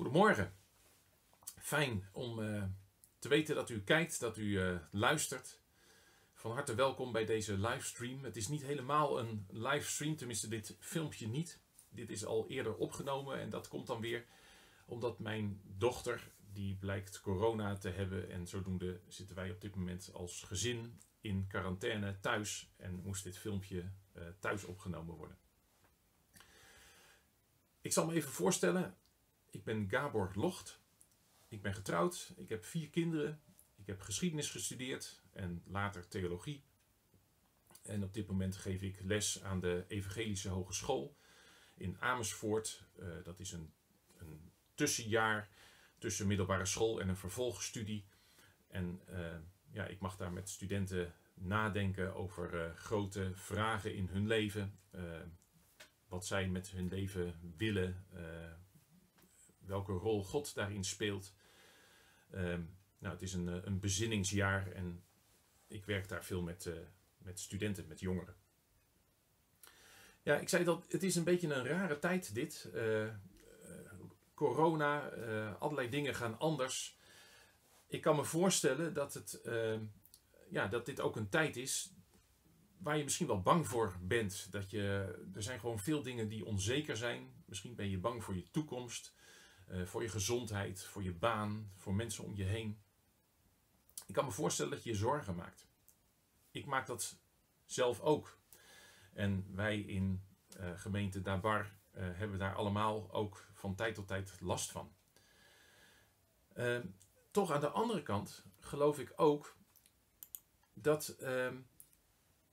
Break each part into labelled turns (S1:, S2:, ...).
S1: Goedemorgen. Fijn om eh, te weten dat u kijkt, dat u eh, luistert. Van harte welkom bij deze livestream. Het is niet helemaal een livestream, tenminste dit filmpje niet. Dit is al eerder opgenomen en dat komt dan weer omdat mijn dochter, die blijkt corona te hebben en zodoende zitten wij op dit moment als gezin in quarantaine thuis en moest dit filmpje uh, thuis opgenomen worden. Ik zal me even voorstellen. Ik ben Gabor Locht. Ik ben getrouwd. Ik heb vier kinderen. Ik heb geschiedenis gestudeerd en later theologie. En op dit moment geef ik les aan de Evangelische Hogeschool in Amersfoort. Uh, dat is een, een, tussenjaar tussen middelbare school en een vervolgstudie. En uh, ja, ik mag daar met studenten nadenken over uh, grote vragen in hun leven. wat zij met hun leven willen welke rol God daarin speelt. Um, nou, het is een, eh, een bezinningsjaar en ik werk daar veel met, uh, met studenten, met jongeren. Ja, ik zei dat het is een beetje een rare tijd dit. Uh, corona, allerlei dingen gaan anders. Ik kan me voorstellen dat, het, ehm, ja, dat dit ook een tijd is waar je misschien wel bang voor bent. Dat je, er zijn gewoon veel dingen die onzeker zijn. Misschien ben je bang voor je toekomst. Uh, voor je gezondheid, voor je baan, voor mensen om je heen. Ik kan me voorstellen dat je je zorgen maakt. Ik maak dat zelf ook. En wij in uh, gemeente Dabar uh, hebben daar allemaal ook van tijd tot tijd last van. Ehm, toch aan de andere kant geloof ik ook dat, ehm,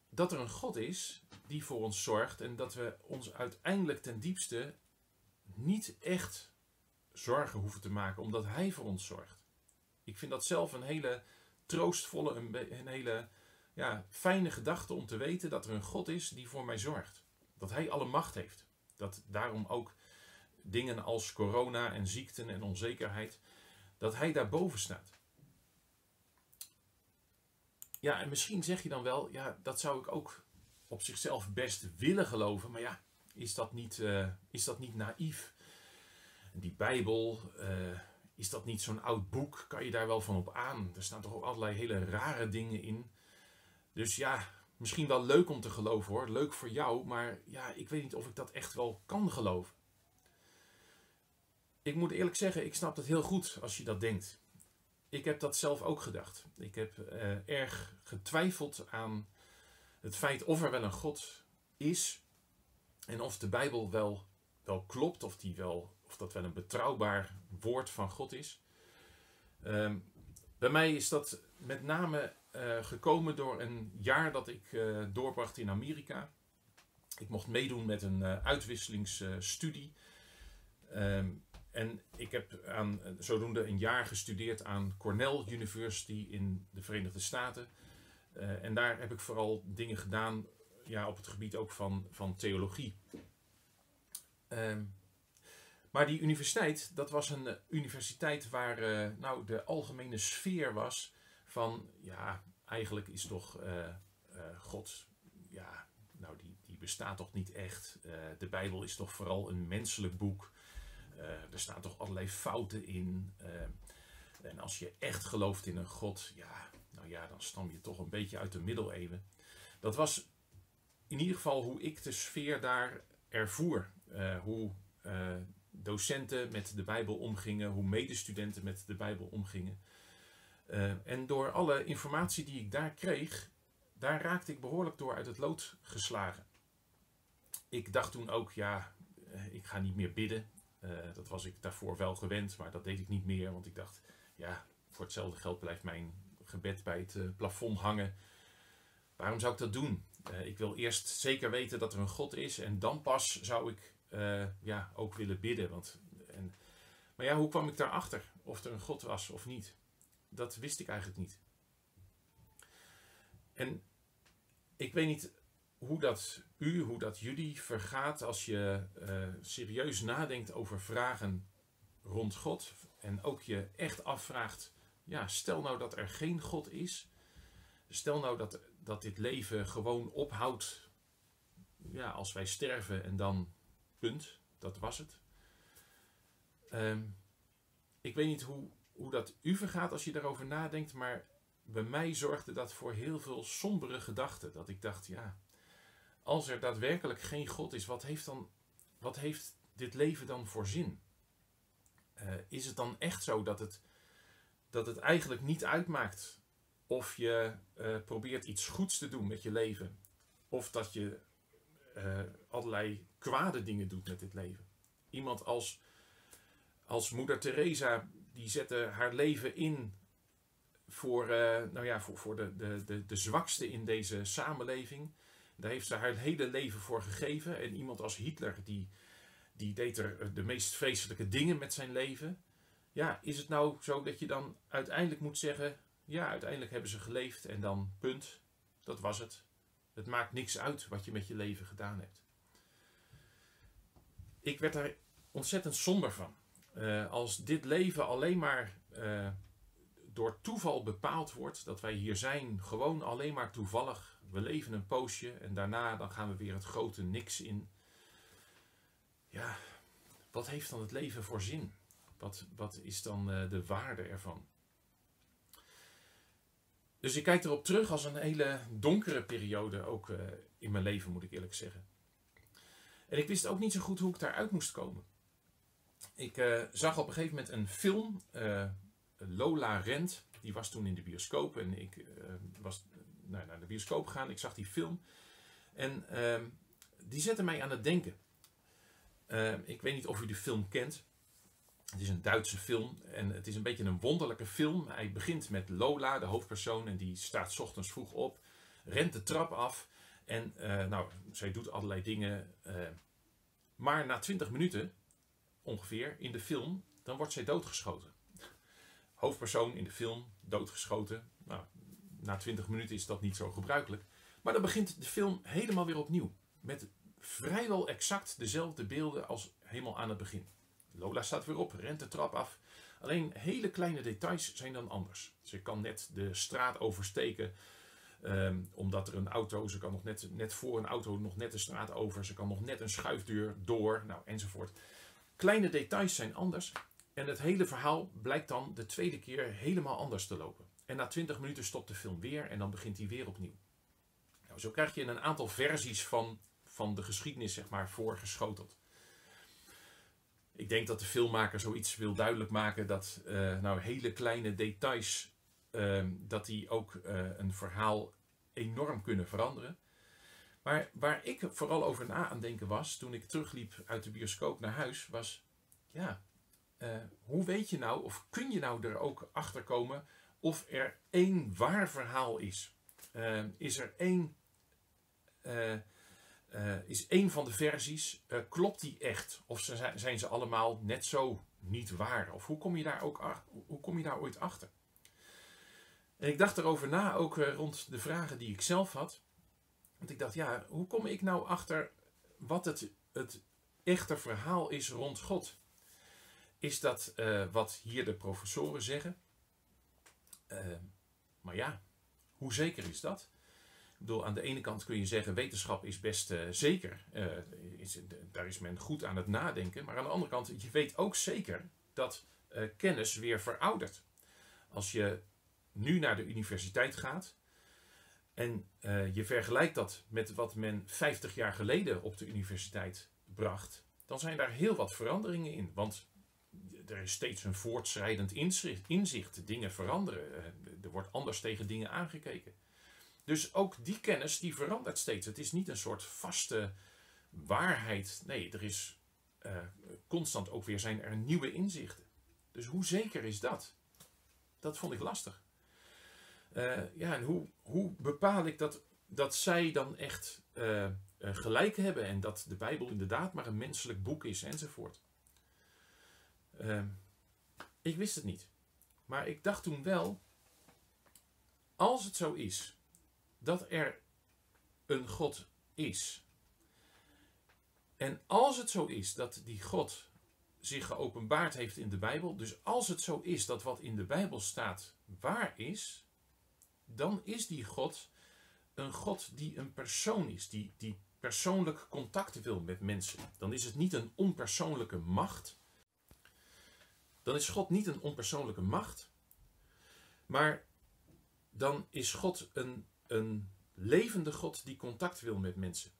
S1: dat er een God is die voor ons zorgt en dat we ons uiteindelijk ten diepste niet echt zorgen hoeven te maken, omdat Hij voor ons zorgt. Ik vind dat zelf een hele troostvolle, een, een hele ja, fijne gedachte om te weten dat er een God is die voor mij zorgt. Dat Hij alle macht heeft. Dat daarom ook dingen als corona en ziekten en onzekerheid, dat Hij daarboven staat. Ja, en misschien zeg je dan wel, ja, dat zou ik ook op zichzelf best willen geloven, maar ja, is dat niet, uh, is dat niet naïef? Die Bijbel, uh, is dat niet zo'n oud boek? Kan je daar wel van op aan? Er staan toch ook allerlei hele rare dingen in. Dus ja, misschien wel leuk om te geloven hoor. Leuk voor jou, maar ja, ik weet niet of ik dat echt wel kan geloven. Ik moet eerlijk zeggen, ik snap het heel goed als je dat denkt. Ik heb dat zelf ook gedacht. Ik heb uh, erg getwijfeld aan het feit of er wel een God is en of de Bijbel wel, wel klopt, of die wel of dat wel een betrouwbaar woord van God is. Um, bij mij is dat met name uh, gekomen door een jaar dat ik uh, doorbracht in Amerika. Ik mocht meedoen met een uh, uitwisselingsstudie. Um, en ik heb aan, zodoende een jaar gestudeerd aan Cornell University in de Verenigde Staten. en daar heb ik vooral dingen gedaan ja, op het gebied ook van, van theologie. Um, maar die universiteit, dat was een eh, universiteit waar uh, nou, de algemene sfeer was van, ja, eigenlijk is toch uh, God, ja, nou die, die bestaat toch niet echt. de Bijbel is toch vooral een menselijk boek. er staan toch allerlei fouten in. en als je echt gelooft in een God, ja, nou ja, dan stam je toch een beetje uit de middeleeuwen. Dat was in ieder geval hoe ik de sfeer daar ervoer. hoe docenten met de Bijbel omgingen, hoe medestudenten met de Bijbel omgingen. Uh, en door alle informatie die ik daar kreeg, daar raakte ik behoorlijk door uit het lood geslagen. Ik dacht toen ook, ja, eh, ik ga niet meer bidden. Uh, dat was ik daarvoor wel gewend, maar dat deed ik niet meer, want ik dacht, ja, voor hetzelfde geld blijft mijn gebed bij het plafond hangen. Waarom zou ik dat doen? ik wil eerst zeker weten dat er een God is en dan pas zou ik uh, ja, ook willen bidden. Want, en, maar ja, hoe kwam ik daarachter? Of er een God was of niet? Dat wist ik eigenlijk niet. En ik weet niet hoe dat u, hoe dat jullie vergaat als je uh, serieus nadenkt over vragen rond God. En ook je echt afvraagt, ja, stel nou dat er geen God is. Stel nou dat, dat dit leven gewoon ophoudt ja, als wij sterven en dan Punt. Dat was het. Um, ik weet niet hoe, hoe dat u vergaat als je daarover nadenkt, maar bij mij zorgde dat voor heel veel sombere gedachten. Dat ik dacht, ja, als er daadwerkelijk geen God is, wat heeft, dan, wat heeft dit leven dan voor zin? Uh, is het dan echt zo dat het, dat het eigenlijk niet uitmaakt of je uh, probeert iets goeds te doen met je leven, of dat je uh, allerlei kwade dingen doet met dit leven? Iemand als, als moeder Teresa, die zette haar leven in voor, nou ja, voor, voor de, de, de, de zwakste in deze samenleving. Daar heeft ze haar hele leven voor gegeven. En iemand als Hitler, die, die deed er eh, de meest vreselijke dingen met zijn leven. Ja, is het nou zo dat je dan uiteindelijk moet zeggen: ja, uiteindelijk hebben ze geleefd en dan punt, dat was het. Het maakt niks uit wat je met je leven gedaan hebt. Ik werd daar ontzettend somber van. Uh, als dit leven alleen maar uh, door toeval bepaald wordt, dat wij hier zijn, gewoon alleen maar toevallig. We leven een poosje en daarna dan gaan we weer het grote niks in ja, wat heeft dan het leven voor zin? Wat, wat is dan uh, de waarde ervan? Dus ik kijk erop terug als een hele donkere periode, ook uh, in mijn leven moet ik eerlijk zeggen. En ik wist ook niet zo goed hoe ik daaruit moest komen. Ik uh, zag op een gegeven moment een film, Lola Rent, die was toen in de bioscoop en ik was nou, naar de bioscoop gegaan, ik zag die film en ehm, die zette mij aan het denken. Ehm, ik weet niet of u de film kent. Het is een Duitse film en het is een beetje een wonderlijke film. Hij begint met Lola, de hoofdpersoon, en die staat ochtends vroeg op, rent de trap af en uh, nou, zij doet allerlei dingen. Uh, maar na 20 minuten ongeveer in de film, dan wordt zij doodgeschoten. Hoofdpersoon in de film, doodgeschoten. Nou, na 20 minuten is dat niet zo gebruikelijk. Maar dan begint de film helemaal weer opnieuw. Met vrijwel exact dezelfde beelden als helemaal aan het begin. Lola staat weer op, rent de trap af. Alleen hele kleine details zijn dan anders. Ze kan net de straat oversteken. Um, omdat er een auto, ze kan nog net, net voor een auto nog net de straat over. Ze kan nog net een schuifdeur door, nou enzovoort. Kleine details zijn anders. En het hele verhaal blijkt dan de tweede keer helemaal anders te lopen. En na 20 minuten stopt de film weer en dan begint hij weer opnieuw. Nou, zo krijg je een aantal versies van van de geschiedenis zeg maar, voorgeschoteld. Ik denk dat de filmmaker zoiets wil duidelijk maken dat uh, nou, hele kleine details, uh, dat die ook uh, een verhaal enorm kunnen veranderen. Maar waar ik vooral over na aan denken was, toen ik terugliep uit de bioscoop naar huis, was, ja, hoe weet je nou, of kun je nou er ook achter komen of er één waar verhaal is? is er één uh, is een van de versies, uh, klopt die echt? Of zijn, zijn ze allemaal net zo niet waar? Of hoe kom je daar, ook, hoe kom je daar ooit achter? En ik dacht erover na, ook uh, rond de vragen die ik zelf had. Want ik dacht, ja, hoe kom ik nou achter wat het, het echte verhaal is rond God? Is dat wat hier de professoren zeggen? maar ja, hoe zeker is dat? Aan de ene kant kun je zeggen, wetenschap is best uh, zeker. Uh, is, daar is men goed aan het nadenken. Maar aan de andere kant, je weet ook zeker dat uh, kennis weer veroudert. Als je nu naar de universiteit gaat en je vergelijkt dat met wat men 50 jaar geleden op de universiteit bracht, dan zijn daar heel wat veranderingen in. Want er is steeds een voortschrijdend inzicht. Dingen veranderen. Er wordt anders tegen dingen aangekeken. Dus ook die kennis die verandert steeds. Het is niet een soort vaste waarheid. Nee, er is uh, constant ook weer zijn er nieuwe inzichten. Dus hoe zeker is dat? Dat vond ik lastig. Uh, ja, en hoe, hoe bepaal ik dat, dat zij dan echt uh, gelijk hebben en dat de Bijbel inderdaad maar een menselijk boek is enzovoort? ik wist het niet. Maar ik dacht toen wel, als het zo is dat er een God is. En als het zo is dat die God zich geopenbaard heeft in de Bijbel, dus als het zo is dat wat in de Bijbel staat waar is, dan is die God een God die een persoon is, die, die persoonlijk contact wil met mensen. Dan is het niet een onpersoonlijke macht. dan is God niet een onpersoonlijke macht, maar dan is God een, een levende God die contact wil met mensen.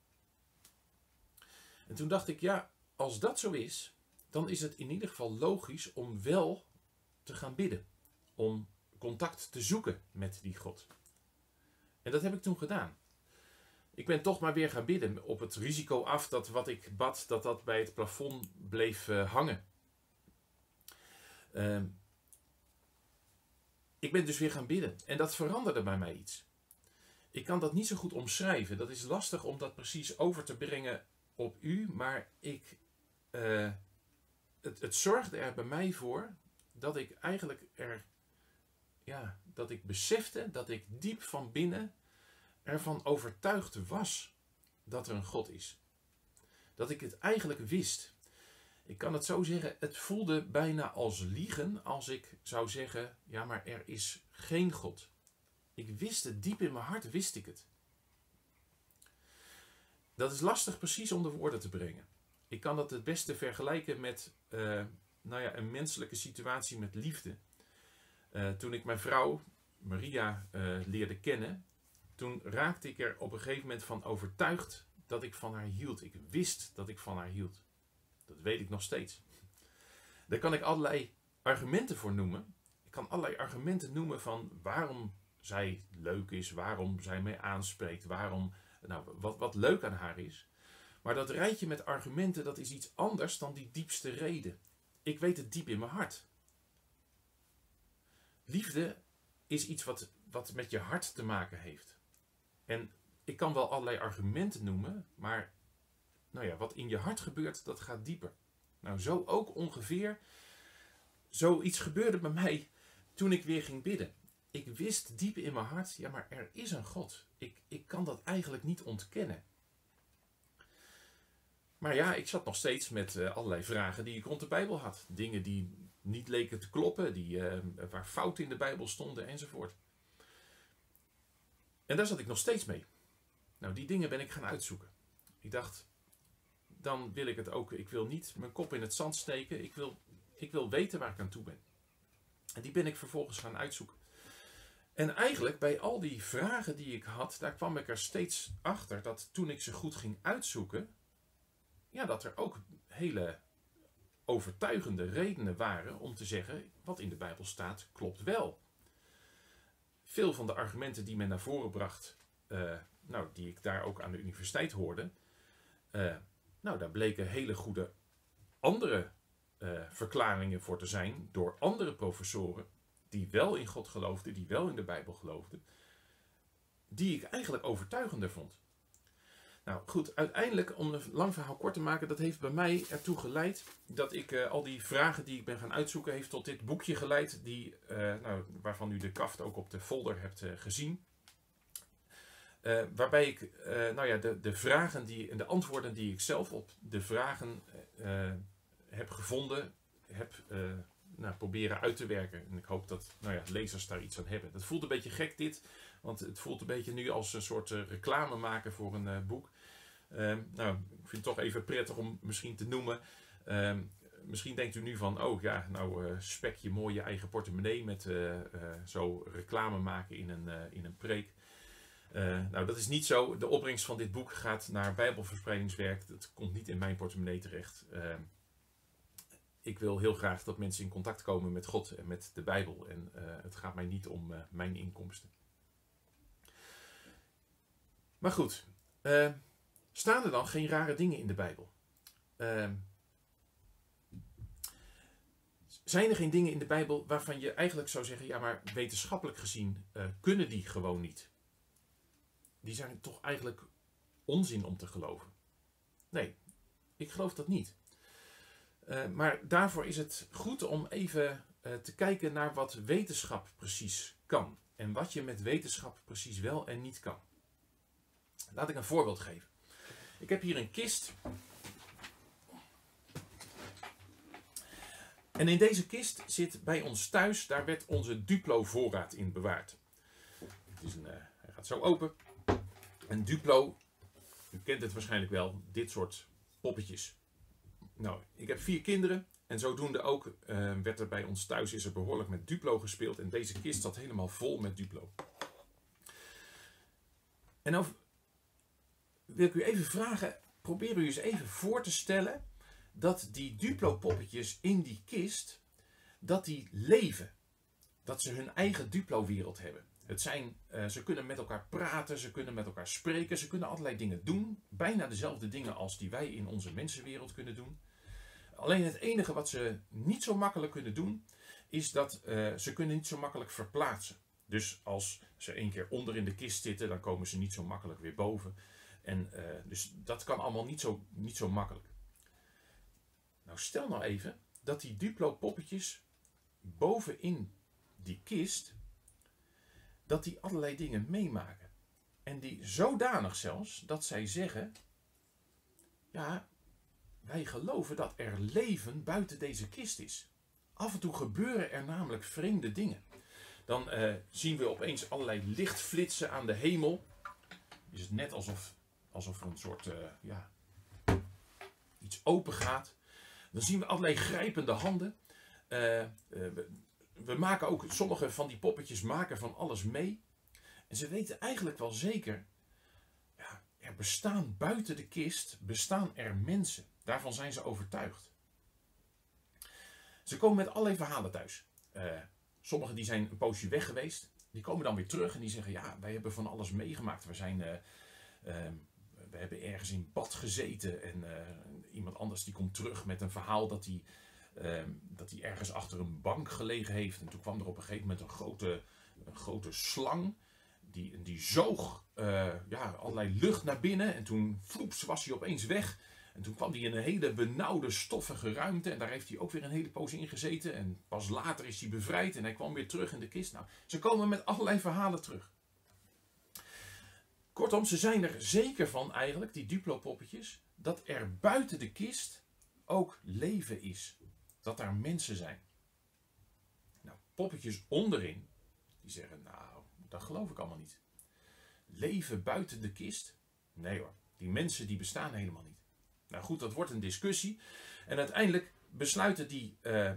S1: En toen dacht ik, ja, als dat zo is, dan is het in ieder geval logisch om wel te gaan bidden. Om contact te zoeken met die God. En dat heb ik toen gedaan. Ik ben toch maar weer gaan bidden op het risico af dat wat ik bad, dat dat bij het plafond bleef uh, hangen. Uh, ik ben dus weer gaan bidden en dat veranderde bij mij iets. Ik kan dat niet zo goed omschrijven. Dat is lastig om dat precies over te brengen op u, maar ik, uh, het, het zorgde er bij mij voor dat ik eigenlijk er, ja, dat ik besefte dat ik diep van binnen ervan overtuigd was dat er een God is. Dat ik het eigenlijk wist. Ik kan het zo zeggen, het voelde bijna als liegen als ik zou zeggen, ja maar er is geen God. Ik wist het, diep in mijn hart wist ik het. Dat is lastig precies onder woorden te brengen. Ik kan dat het beste vergelijken met uh, nou ja, een menselijke situatie met liefde. Uh, toen ik mijn vrouw, Maria, uh, leerde kennen, toen raakte ik er op een gegeven moment van overtuigd dat ik van haar hield. Ik wist dat ik van haar hield. Dat weet ik nog steeds. Daar kan ik allerlei argumenten voor noemen. Ik kan allerlei argumenten noemen van waarom zij leuk is, waarom zij mij aanspreekt, waarom, nou, wat, wat leuk aan haar is. Maar dat rijtje met argumenten, dat is iets anders dan die diepste reden. Ik weet het diep in mijn hart. Liefde is iets wat, wat met je hart te maken heeft. En ik kan wel allerlei argumenten noemen, maar nou ja, wat in je hart gebeurt, dat gaat dieper. Nou, zo ook ongeveer. Zoiets gebeurde bij mij toen ik weer ging bidden. Ik wist diep in mijn hart, ja, maar er is een God. Ik, ik kan dat eigenlijk niet ontkennen. Maar ja, ik zat nog steeds met uh, allerlei vragen die ik rond de Bijbel had. Dingen die niet leken te kloppen, die, uh, waar fouten in de Bijbel stonden enzovoort. En daar zat ik nog steeds mee. Nou, die dingen ben ik gaan uitzoeken. Ik dacht, dan wil ik het ook. Ik wil niet mijn kop in het zand steken. Ik wil, ik wil weten waar ik aan toe ben. En die ben ik vervolgens gaan uitzoeken. En eigenlijk bij al die vragen die ik had, daar kwam ik er steeds achter dat toen ik ze goed ging uitzoeken, ja, dat er ook hele overtuigende redenen waren om te zeggen wat in de Bijbel staat klopt wel. Veel van de argumenten die men naar voren bracht, uh, nou, die ik daar ook aan de universiteit hoorde, uh, nou, daar bleken hele goede andere uh, verklaringen voor te zijn door andere professoren die wel in God geloofden, die wel in de Bijbel geloofden, die ik eigenlijk overtuigender vond. Nou goed, uiteindelijk, om een lang verhaal kort te maken, dat heeft bij mij ertoe geleid dat ik uh, al die vragen die ik ben gaan uitzoeken, heeft tot dit boekje geleid, die, uh, nou, waarvan u de kaft ook op de folder hebt uh, gezien. waarbij ik nou ja, de, de vragen die, en de antwoorden die ik zelf op de vragen heb gevonden, heb nou, proberen uit te werken. En ik hoop dat nou ja, lezers daar iets aan hebben. Dat voelt een beetje gek dit, want het voelt een beetje nu als een soort reclame maken voor een boek. Ehm, nou, ik vind het toch even prettig om misschien te noemen. Ehm, misschien denkt u nu van, oh ja, nou uh, spek je mooi je eigen portemonnee met zo reclame maken in een, in een preek. nou, dat is niet zo. De opbrengst van dit boek gaat naar Bijbelverspreidingswerk. Dat komt niet in mijn portemonnee terecht. Ehm, ik wil heel graag dat mensen in contact komen met God en met de Bijbel. En het gaat mij niet om mijn inkomsten. Maar goed, Staan er dan geen rare dingen in de Bijbel? Uh, zijn er geen dingen in de Bijbel waarvan je eigenlijk zou zeggen, ja, maar wetenschappelijk gezien kunnen die gewoon niet? Die zijn toch eigenlijk onzin om te geloven? Nee, ik geloof dat niet. Uh, maar daarvoor is het goed om even uh, te kijken naar wat wetenschap precies kan. En wat je met wetenschap precies wel en niet kan. Laat ik een voorbeeld geven. Ik heb hier een kist. En in deze kist zit bij ons thuis, daar werd onze Duplo voorraad in bewaard. Het is een, uh, hij gaat zo open. Een Duplo, u kent het waarschijnlijk wel, dit soort poppetjes. Nou, ik heb vier kinderen En zodoende ook uh, werd er bij ons thuis is er behoorlijk met Duplo gespeeld. En deze kist zat helemaal vol met Duplo. En dan wil ik u even vragen, probeer u eens even voor te stellen dat die Duplo poppetjes in die kist, dat die leven. Dat ze hun eigen Duplo wereld hebben. Het zijn, uh, ze kunnen met elkaar praten, ze kunnen met elkaar spreken, ze kunnen allerlei dingen doen. Bijna dezelfde dingen als die wij in onze mensenwereld kunnen doen. Alleen het enige wat ze niet zo makkelijk kunnen doen, is dat uh, ze kunnen niet zo makkelijk verplaatsen. Dus als ze één keer onder in de kist zitten, dan komen ze niet zo makkelijk weer boven. En uh, dus dat kan allemaal niet zo, niet zo makkelijk. Nou, stel nou even dat die Duplo poppetjes bovenin die kist, dat die allerlei dingen meemaken. En die zodanig zelfs dat zij zeggen, ja, wij geloven dat er leven buiten deze kist is. Af en toe gebeuren er namelijk vreemde dingen. Dan uh, zien we opeens allerlei lichtflitsen aan de hemel. Is het net alsof, alsof er een soort uh, ja, iets open gaat. Dan zien we allerlei grijpende handen. Uh, we, we, maken ook, sommige van die poppetjes maken van alles mee. En ze weten eigenlijk wel zeker, ja, er bestaan buiten de kist, bestaan er mensen. Daarvan zijn ze overtuigd. Ze komen met allerlei verhalen thuis. Uh, sommigen die zijn een poosje weg geweest. Die komen dan weer terug en die zeggen, ja, wij hebben van alles meegemaakt. We, zijn, uh, uh, we hebben ergens in bad gezeten. En iemand anders die komt terug met een verhaal dat hij, ehm, dat hij ergens achter een bank gelegen heeft. En toen kwam er op een gegeven moment een grote, een grote slang. Die, die zoog ja, allerlei lucht naar binnen. En toen vloeps was hij opeens weg. En toen kwam hij in een hele benauwde, stoffige ruimte. En daar heeft hij ook weer een hele poos in gezeten. En pas later is hij bevrijd en hij kwam weer terug in de kist. Nou, ze komen met allerlei verhalen terug. Kortom, ze zijn er zeker van eigenlijk, die Duplo-poppetjes, dat er buiten de kist ook leven is. Dat daar mensen zijn. Nou, poppetjes onderin, die zeggen, nou, dat geloof ik allemaal niet. Leven buiten de kist? Nee hoor, die mensen die bestaan helemaal niet. Nou goed, dat wordt een discussie. En uiteindelijk besluiten die uh,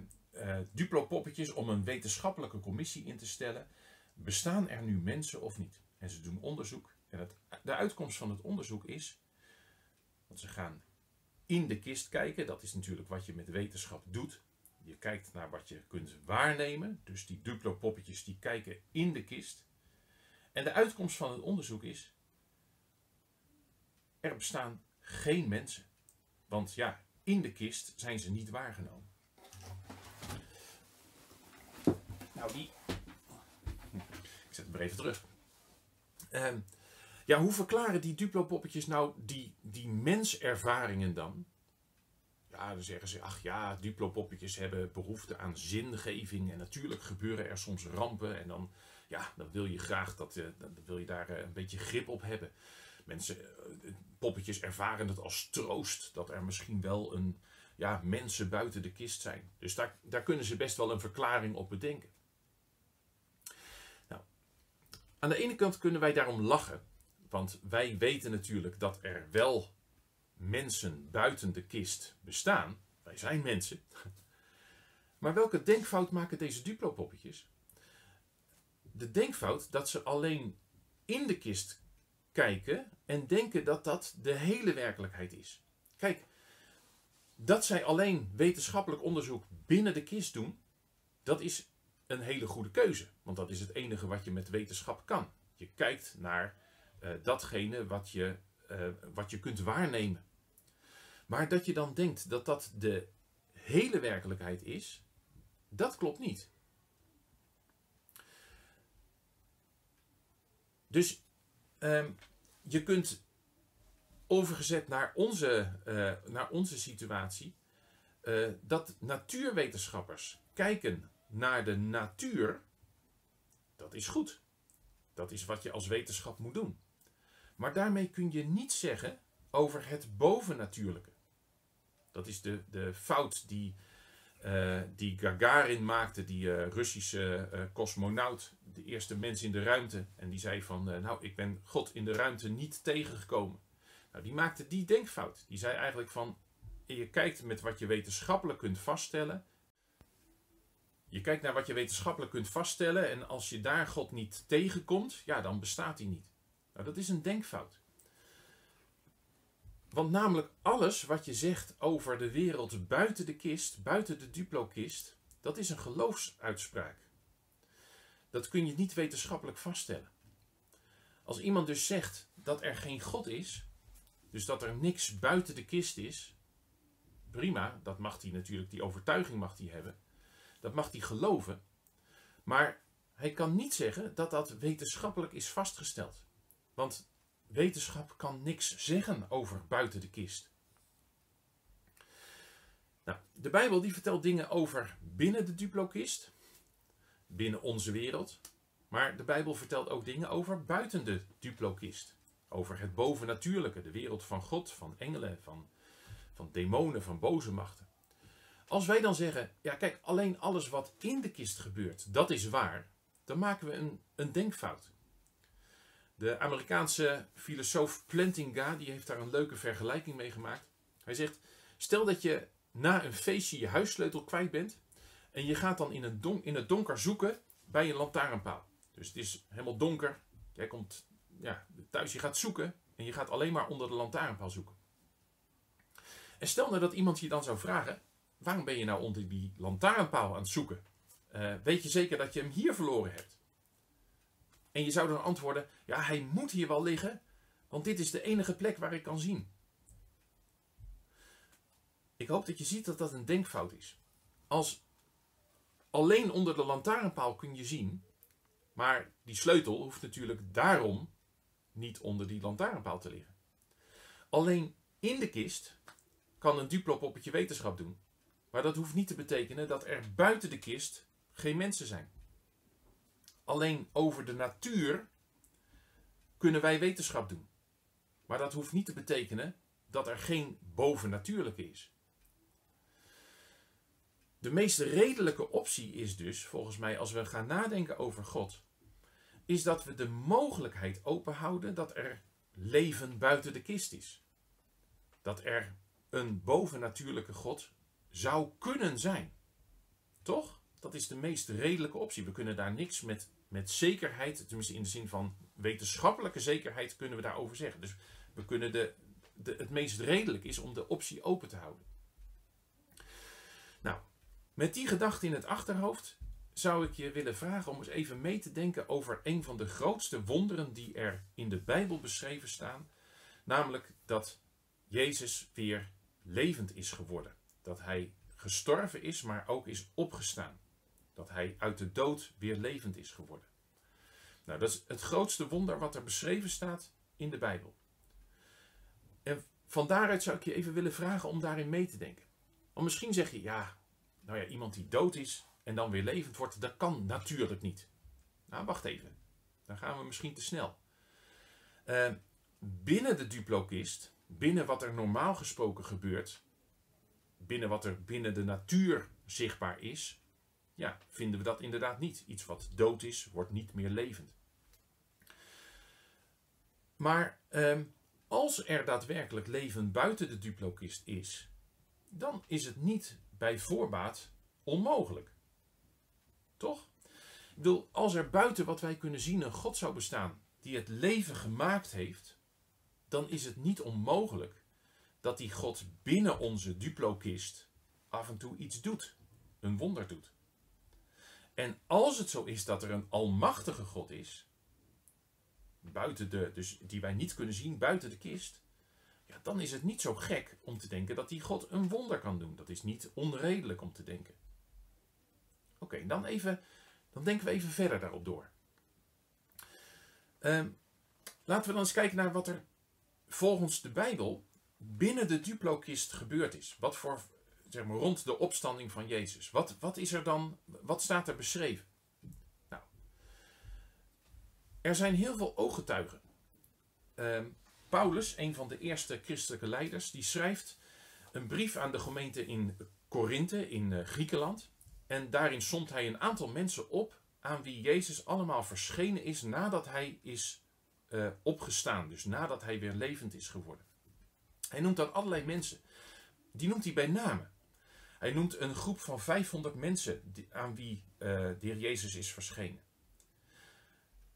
S1: Duplo-poppetjes om een wetenschappelijke commissie in te stellen. Bestaan er nu mensen of niet? En ze doen onderzoek. En het, de uitkomst van het onderzoek is dat ze gaan in de kist kijken. Dat is natuurlijk wat je met wetenschap doet. Je kijkt naar wat je kunt waarnemen. Dus die Duplo-poppetjes die kijken in de kist. En de uitkomst van het onderzoek is: er bestaan geen mensen. Want ja, in de kist zijn ze niet waargenomen. Nou, die. Ik zet hem er even terug. Uh, ja, hoe verklaren die Duplo-poppetjes nou die, die menservaringen dan? Ja, dan zeggen ze, ach ja, Duplo-poppetjes hebben behoefte aan zingeving. En natuurlijk gebeuren er soms rampen. En dan, ja, dan wil je graag dat, uh, dan wil je daar uh, een beetje grip op hebben. Mensen, uh, poppetjes ervaren het als troost dat er misschien wel een, ja, mensen buiten de kist zijn. Dus daar, daar kunnen ze best wel een verklaring op bedenken. Nou, aan de ene kant kunnen wij daarom lachen, want wij weten natuurlijk dat er wel mensen buiten de kist bestaan. Wij zijn mensen. Maar welke denkfout maken deze Duplo-poppetjes? De denkfout dat ze alleen in de kist kijken en denken dat dat de hele werkelijkheid is. Kijk, dat zij alleen wetenschappelijk onderzoek binnen de kist doen, dat is een hele goede keuze. Want dat is het enige wat je met wetenschap kan. Je kijkt naar uh, datgene wat je, uh, wat je kunt waarnemen. Maar dat je dan denkt dat dat de hele werkelijkheid is, dat klopt niet. Dus um, je kunt overgezet naar onze, uh, naar onze situatie, uh, dat natuurwetenschappers kijken naar de natuur, dat is goed. Dat is wat je als wetenschap moet doen. Maar daarmee kun je niet zeggen over het bovennatuurlijke. Dat is de, de fout die, die Gagarin maakte, die uh, Russische cosmonaut, de eerste mens in de ruimte. En die zei van, nou, ik ben God in de ruimte niet tegengekomen. Nou, die maakte die denkfout. Die zei eigenlijk van, je kijkt met wat je wetenschappelijk kunt vaststellen. Je kijkt naar wat je wetenschappelijk kunt vaststellen en als je daar God niet tegenkomt, ja, dan bestaat hij niet. Nou, dat is een denkfout. Want namelijk alles wat je zegt over de wereld buiten de kist, buiten de duplokist, dat is een geloofsuitspraak. Dat kun je niet wetenschappelijk vaststellen. Als iemand dus zegt dat er geen God is, dus dat er niks buiten de kist is, prima, dat mag hij natuurlijk, die overtuiging mag hij hebben. Dat mag hij geloven. Maar hij kan niet zeggen dat dat wetenschappelijk is vastgesteld. Want wetenschap kan niks zeggen over buiten de kist. Nou, de Bijbel die vertelt dingen over binnen de duplokist, binnen onze wereld. Maar de Bijbel vertelt ook dingen over buiten de duplokist. Over het bovennatuurlijke, de wereld van God, van engelen, van, van demonen, van boze machten. Als wij dan zeggen, ja kijk, alleen alles wat in de kist gebeurt, dat is waar, dan maken we een, een denkfout. De Amerikaanse filosoof Plantinga die heeft daar een leuke vergelijking mee gemaakt. Hij zegt, stel dat je na een feestje je huissleutel kwijt bent en je gaat dan in, het donker zoeken bij een lantaarnpaal. Dus het is helemaal donker, jij komt ja, thuis, je gaat zoeken en je gaat alleen maar onder de lantaarnpaal zoeken. En stel nou dat iemand je dan zou vragen, waarom ben je nou onder die lantaarnpaal aan het zoeken? Uh, weet je zeker dat je hem hier verloren hebt? En je zou dan antwoorden, ja, hij moet hier wel liggen, want dit is de enige plek waar ik kan zien. Ik hoop dat je ziet dat dat een denkfout is. Als alleen onder de lantaarnpaal kun je zien, maar die sleutel hoeft natuurlijk daarom niet onder die lantaarnpaal te liggen. Alleen in de kist kan een duplopoppetje wetenschap doen, maar dat hoeft niet te betekenen dat er buiten de kist geen mensen zijn. Alleen over de natuur kunnen wij wetenschap doen. Maar dat hoeft niet te betekenen dat er geen bovennatuurlijke is. De meest redelijke optie is dus, volgens mij, als we gaan nadenken over God, is dat we de mogelijkheid openhouden dat er leven buiten de kist is. Dat er een bovennatuurlijke God zou kunnen zijn. Toch? Dat is de meest redelijke optie. We kunnen daar niks met, met zekerheid, tenminste in de zin van wetenschappelijke zekerheid, kunnen we daarover zeggen. Dus we kunnen de, de, het meest redelijk is om de optie open te houden. Nou, met die gedachte in het achterhoofd zou ik je willen vragen om eens even mee te denken over een van de grootste wonderen die er in de Bijbel beschreven staan. Namelijk dat Jezus weer levend is geworden. Dat hij gestorven is, maar ook is opgestaan. Dat hij uit de dood weer levend is geworden. Nou, dat is het grootste wonder wat er beschreven staat in de Bijbel. En van daaruit zou ik je even willen vragen om daarin mee te denken. Want misschien zeg je, ja, nou ja, iemand die dood is en dan weer levend wordt, dat kan natuurlijk niet. Nou, wacht even. Dan gaan we misschien te snel. Uh, binnen de duplokist, binnen wat er normaal gesproken gebeurt, binnen wat er binnen de natuur zichtbaar is, ja, vinden we dat inderdaad niet. Iets wat dood is, wordt niet meer levend. Maar uh, als er daadwerkelijk leven buiten de duplokist is, dan is het niet bij voorbaat onmogelijk. Toch? Ik bedoel, als er buiten wat wij kunnen zien een God zou bestaan die het leven gemaakt heeft, dan is het niet onmogelijk dat die God binnen onze duplokist af en toe iets doet, een wonder doet. En als het zo is dat er een almachtige God is, buiten de, dus die wij niet kunnen zien, buiten de kist, ja, dan is het niet zo gek om te denken dat die God een wonder kan doen. Dat is niet onredelijk om te denken. Oké, dan even, dan denken we even verder daarop door. Uh, laten we dan eens kijken naar wat er volgens de Bijbel binnen de duplokist gebeurd is. Wat voor, zeg maar, rond de opstanding van Jezus. Wat, wat is er dan, wat staat er beschreven? Nou, er zijn heel veel ooggetuigen. Uh, Paulus, een van de eerste christelijke leiders, die schrijft een brief aan de gemeente in Korinthe in uh, Griekenland. En daarin somt hij een aantal mensen op aan wie Jezus allemaal verschenen is nadat hij is uh, opgestaan. Dus nadat hij weer levend is geworden. Hij noemt dan allerlei mensen. die noemt hij bij name. Hij noemt een groep van 500 mensen aan wie uh, de Heer Jezus is verschenen.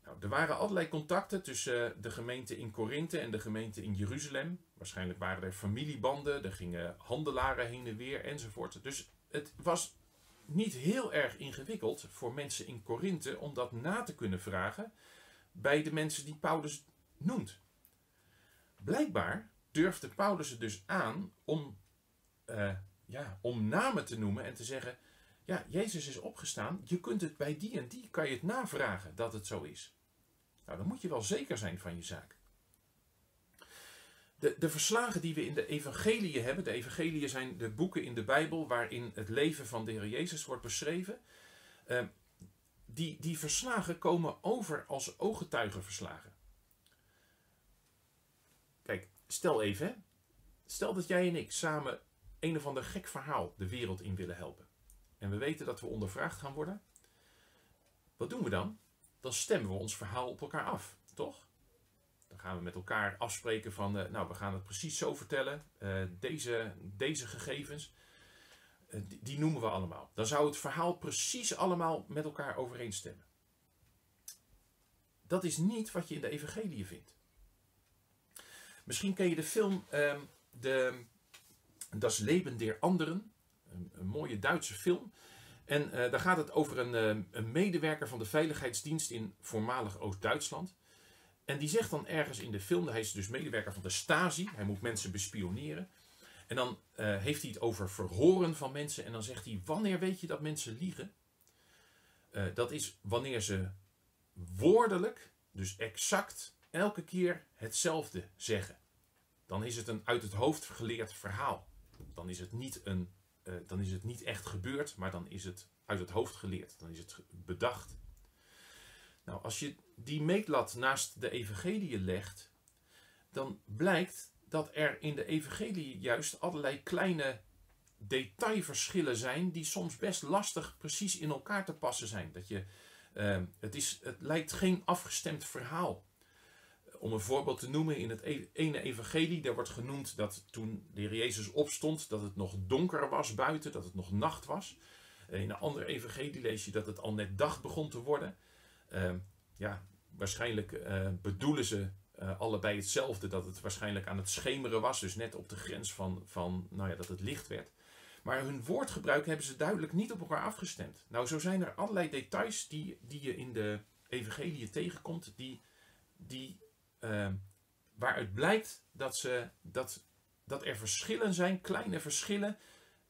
S1: Nou, er waren allerlei contacten tussen de gemeente in Korinthe en de gemeente in Jeruzalem. Waarschijnlijk waren er familiebanden, er gingen handelaren heen en weer enzovoort. Dus het was niet heel erg ingewikkeld voor mensen in Korinthe om dat na te kunnen vragen bij de mensen die Paulus noemt. Blijkbaar durfde Paulus het dus aan om, uh, ja, om namen te noemen en te zeggen: Ja, Jezus is opgestaan. Je kunt het bij die en die kan je het navragen dat het zo is. Nou, dan moet je wel zeker zijn van je zaak. De, de verslagen die we in de evangeliën hebben, de evangeliën zijn de boeken in de Bijbel waarin het leven van de Heer Jezus wordt beschreven. Uh, die, die verslagen komen over als ooggetuigenverslagen. Kijk, stel even, stel dat jij en ik samen een of ander gek verhaal de wereld in willen helpen. En we weten dat we ondervraagd gaan worden. Wat doen we dan? Dan stemmen we ons verhaal op elkaar af, toch? Dan gaan we met elkaar afspreken van, uh, nou, we gaan het precies zo vertellen, uh, deze, deze gegevens. Eh, die, noemen we allemaal. Dan zou het verhaal precies allemaal met elkaar overeenstemmen. Dat is niet wat je in de evangelie vindt. Misschien ken je de film uh, de, Das Leben der Anderen. Een, mooie Duitse film. En uh, daar gaat het over een, uh, een, medewerker van de veiligheidsdienst in voormalig Oost-Duitsland. En die zegt dan ergens in de film, hij is dus medewerker van de Stasi, hij moet mensen bespioneren. En dan uh, heeft hij het over verhoren van mensen. En dan zegt hij: Wanneer weet je dat mensen liegen? Dat is wanneer ze woordelijk, dus exact, elke keer hetzelfde zeggen. Dan is het een uit het hoofd geleerd verhaal. Dan is het niet, een, uh, dan is het niet echt gebeurd, maar dan is het uit het hoofd geleerd. Dan is het bedacht. Nou, als je die meetlat naast de evangelie legt, dan blijkt dat er in de evangelie juist allerlei kleine detailverschillen zijn die soms best lastig precies in elkaar te passen zijn. Dat je, uh, het, is, het lijkt geen afgestemd verhaal. Om een voorbeeld te noemen, in het e-, ene evangelie, daar wordt genoemd dat toen de Heer Jezus opstond, dat het nog donker was buiten, dat het nog nacht was. In een andere evangelie lees je dat het al net dag begon te worden. Uh, ja, waarschijnlijk uh, bedoelen ze uh, allebei hetzelfde. Dat het waarschijnlijk aan het schemeren was. Dus net op de grens van, van nou ja, dat het licht werd. Maar hun woordgebruik hebben ze duidelijk niet op elkaar afgestemd. Nou, zo zijn er allerlei details die, die je in de evangelie tegenkomt. Die, die, uh, waaruit blijkt dat, ze, dat, dat er verschillen zijn, kleine verschillen.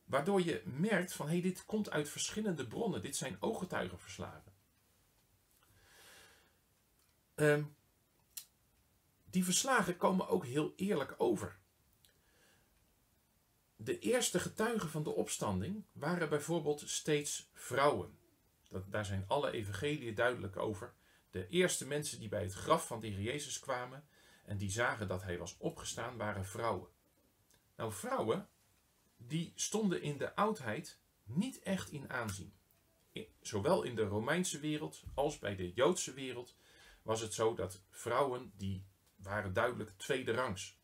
S1: Waardoor je merkt van hé, hey, dit komt uit verschillende bronnen. Dit zijn ooggetuigenverslagen. Um, die verslagen komen ook heel eerlijk over. De eerste getuigen van de opstanding waren bijvoorbeeld steeds vrouwen. Dat, daar zijn alle evangeliën duidelijk over. De eerste mensen die bij het graf van de Jezus kwamen en die zagen dat hij was opgestaan, waren vrouwen. Nou, vrouwen, die stonden in de oudheid niet echt in aanzien. Zowel in de Romeinse wereld als bij de Joodse wereld was het zo dat vrouwen die waren duidelijk tweede rangs.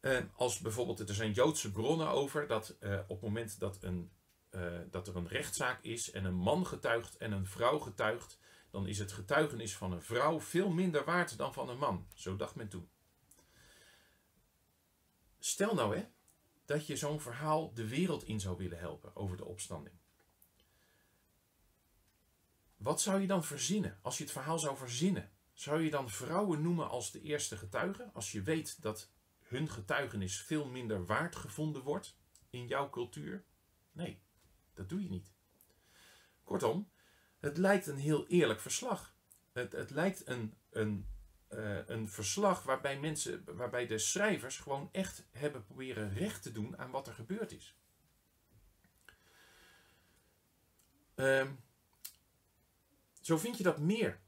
S1: Uh, als bijvoorbeeld, er zijn Joodse bronnen over dat uh, op het moment dat, een, uh, dat er een rechtszaak is en een man getuigt en een vrouw getuigt, dan is het getuigenis van een vrouw veel minder waard dan van een man. Zo dacht men toen. Stel nou hè, dat je zo'n verhaal de wereld in zou willen helpen over de opstanding. Wat zou je dan verzinnen als je het verhaal zou verzinnen? Zou je dan vrouwen noemen als de eerste getuigen, als je weet dat hun getuigenis veel minder waard gevonden wordt in jouw cultuur? Nee, dat doe je niet. Kortom, het lijkt een heel eerlijk verslag. Het, het lijkt een, een, uh, een verslag waarbij, mensen, waarbij de schrijvers gewoon echt hebben proberen recht te doen aan wat er gebeurd is. Uh, zo vind je dat meer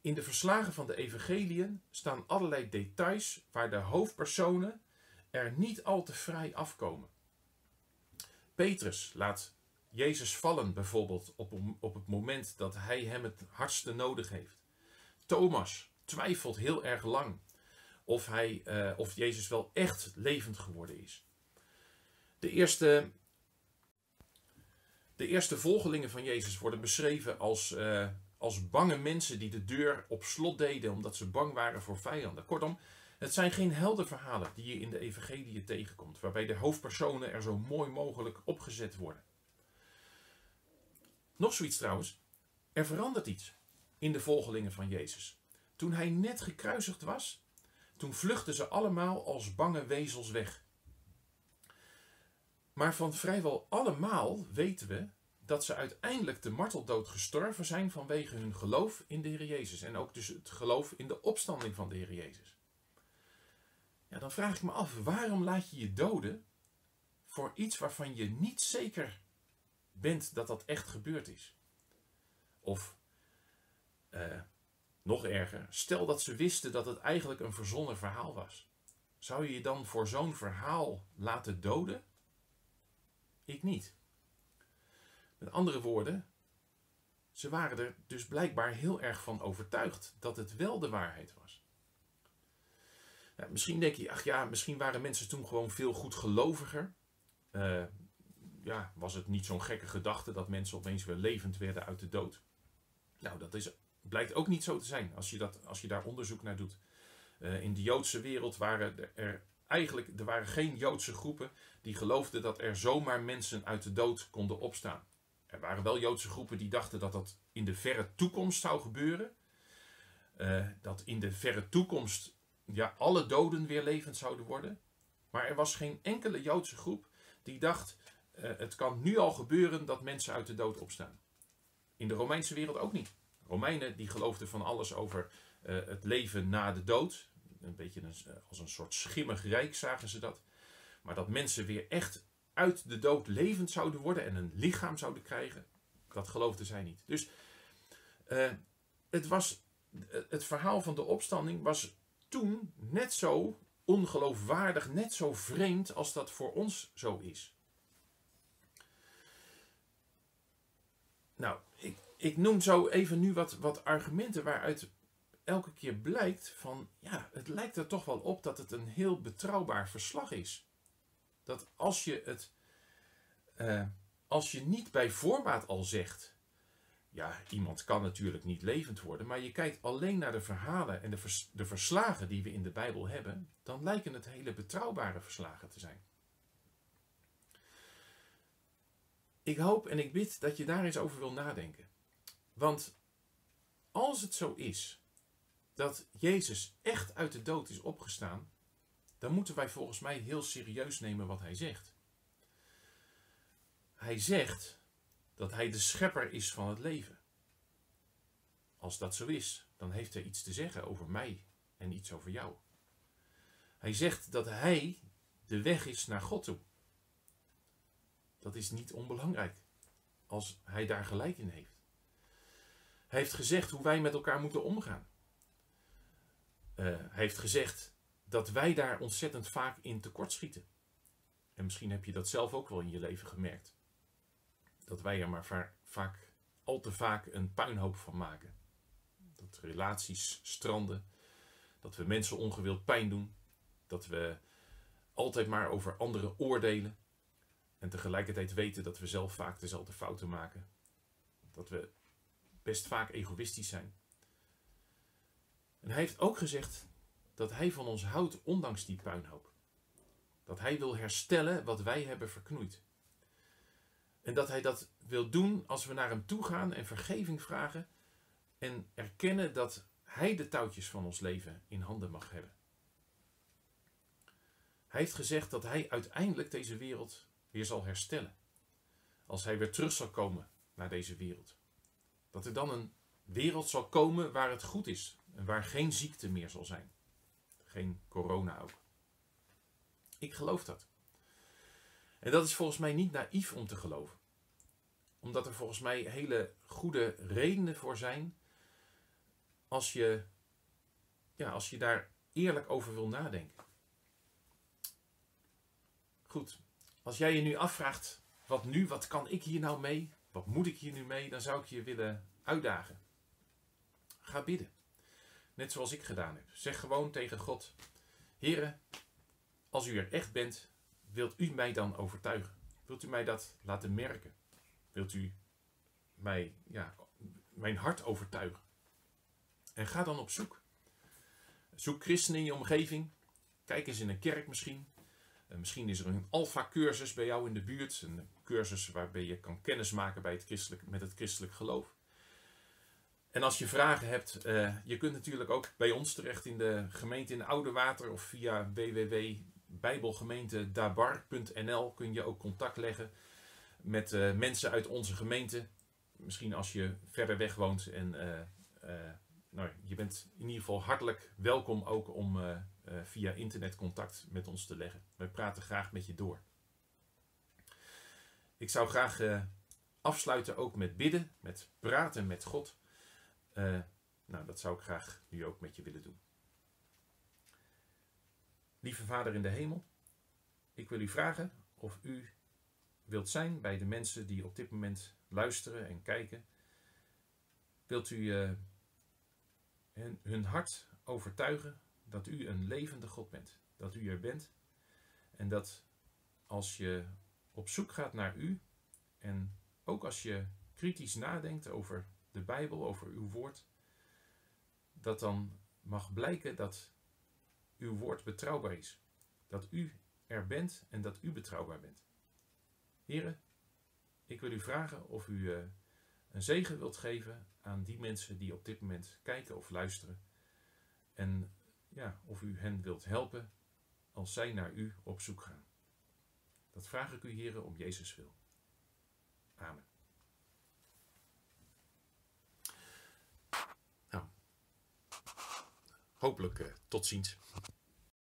S1: in de verslagen van de evangeliën staan allerlei details waar de hoofdpersonen er niet al te vrij afkomen. Petrus laat Jezus vallen bijvoorbeeld op, op het moment dat hij hem het hardste nodig heeft. Thomas twijfelt heel erg lang of, hij, eh, of Jezus wel echt levend geworden is. De eerste, de eerste volgelingen van Jezus worden beschreven als, uh, als bange mensen die de deur op slot deden omdat ze bang waren voor vijanden. Kortom, het zijn geen heldenverhalen die je in de evangelie tegenkomt, waarbij de hoofdpersonen er zo mooi mogelijk opgezet worden. Nog zoiets trouwens, er verandert iets in de volgelingen van Jezus. Toen hij net gekruisigd was, toen vluchtten ze allemaal als bange wezels weg. Maar van vrijwel allemaal weten we dat ze uiteindelijk de marteldood gestorven zijn vanwege hun geloof in de Heer Jezus. En ook dus het geloof in de opstanding van de Heer Jezus. Ja, dan vraag ik me af, waarom laat je je doden voor iets waarvan je niet zeker bent dat dat echt gebeurd is? Of uh, nog erger, stel dat ze wisten dat het eigenlijk een verzonnen verhaal was. Zou je je dan voor zo'n verhaal laten doden? Ik niet. Met andere woorden, ze waren er dus blijkbaar heel erg van overtuigd dat het wel de waarheid was. Ja, misschien denk je, ach ja, misschien waren mensen toen gewoon veel goedgeloviger. Uh, ja, was het niet zo'n gekke gedachte dat mensen opeens weer levend werden uit de dood? Nou, dat is blijkt ook niet zo te zijn als je, dat, als je daar onderzoek naar doet. Uh, in de Joodse wereld waren er eigenlijk er waren geen Joodse groepen die geloofden dat er zomaar mensen uit de dood konden opstaan. Er waren wel Joodse groepen die dachten dat dat in de verre toekomst zou gebeuren. Uh, dat in de verre toekomst ja, alle doden weer levend zouden worden. Maar er was geen enkele Joodse groep die dacht: het kan nu al gebeuren dat mensen uit de dood opstaan. In de Romeinse wereld ook niet. Romeinen die geloofden van alles over uh, het leven na de dood. Een beetje een, als een soort schimmig rijk zagen ze dat. Maar dat mensen weer echt uit de dood levend zouden worden en een lichaam zouden krijgen, dat geloofden zij niet. Dus het, was, het verhaal van de opstanding was toen net zo ongeloofwaardig, net zo vreemd als dat voor ons zo is. Nou, ik, ik noem zo even nu wat, wat argumenten waaruit elke keer blijkt van, ja, het lijkt er toch wel op dat het een heel betrouwbaar verslag is. Dat als je het, uh, als je niet bij voorbaat al zegt, ja, iemand kan natuurlijk niet levend worden, maar je kijkt alleen naar de verhalen en de, de verslagen die we in de Bijbel hebben, dan lijken het hele betrouwbare verslagen te zijn. Ik hoop en ik bid dat je daar eens over wil nadenken. Want als het zo is dat Jezus echt uit de dood is opgestaan, dan moeten wij volgens mij heel serieus nemen wat hij zegt. Hij zegt dat hij de schepper is van het leven. Als dat zo is, dan heeft hij iets te zeggen over mij en iets over jou. Hij zegt dat hij de weg is naar God toe. Dat is niet onbelangrijk als hij daar gelijk in heeft. Hij heeft gezegd hoe wij met elkaar moeten omgaan. Uh, hij heeft gezegd dat wij daar ontzettend vaak in tekortschieten. En misschien heb je dat zelf ook wel in je leven gemerkt. Dat wij er maar vaak, al te vaak een puinhoop van maken. Dat relaties stranden. Dat we mensen ongewild pijn doen. Dat we altijd maar over anderen oordelen. En tegelijkertijd weten dat we zelf vaak dezelfde fouten maken. Dat we best vaak egoïstisch zijn. En hij heeft ook gezegd dat hij van ons houdt, ondanks die puinhoop. Dat hij wil herstellen wat wij hebben verknoeid. En dat hij dat wil doen als we naar hem toe gaan en vergeving vragen en erkennen dat hij de touwtjes van ons leven in handen mag hebben. Hij heeft gezegd dat hij uiteindelijk deze wereld weer zal herstellen. Als hij weer terug zal komen naar deze wereld. Dat er dan een wereld zal komen waar het goed is en waar geen ziekte meer zal zijn. Geen corona ook. Ik geloof dat. En dat is volgens mij niet naïef om te geloven. Omdat er volgens mij hele goede redenen voor zijn als je, ja, als je daar eerlijk over wil nadenken. Goed, als jij je nu afvraagt, wat nu, wat kan ik hier nou mee? Wat moet ik hier nu mee? Dan zou ik je willen uitdagen. Ga bidden. Net zoals ik gedaan heb. Zeg gewoon tegen God: Heren, als u er echt bent, wilt u mij dan overtuigen? Wilt u mij dat laten merken? Wilt u mij, ja, mijn hart overtuigen? En ga dan op zoek. Zoek christenen in je omgeving. Kijk eens in een kerk misschien. Uh, misschien is er een alfa-cursus bij jou in de buurt. Een cursus waarbij je kan kennismaken bij het christelijk, met het christelijk geloof. En als je vragen hebt, uh, je kunt natuurlijk ook bij ons terecht in de gemeente in Oude Water of via www.bijbelgemeentedabar.nl kun je ook contact leggen met uh, mensen uit onze gemeente. Misschien als je verder weg woont en nou, je bent in ieder geval hartelijk welkom ook om via internet contact met ons te leggen. Wij praten graag met je door. Ik zou graag uh, afsluiten ook met bidden, met praten met God. nou, dat zou ik graag nu ook met je willen doen. Lieve Vader in de hemel, ik wil u vragen of u wilt zijn bij de mensen die op dit moment luisteren en kijken. Wilt u en hun hart overtuigen dat u een levende God bent. Dat u er bent. En dat als je op zoek gaat naar u en ook als je kritisch nadenkt over de Bijbel, over uw woord, dat dan mag blijken dat uw woord betrouwbaar is. Dat u er bent en dat u betrouwbaar bent. Heren, ik wil u vragen of u uh, een zegen wilt geven aan die mensen die op dit moment kijken of luisteren. En ja, of u hen wilt helpen als zij naar u op zoek gaan. Dat vraag ik u, heren, om Jezus wil. Amen. Nou, hopelijk uh, tot ziens.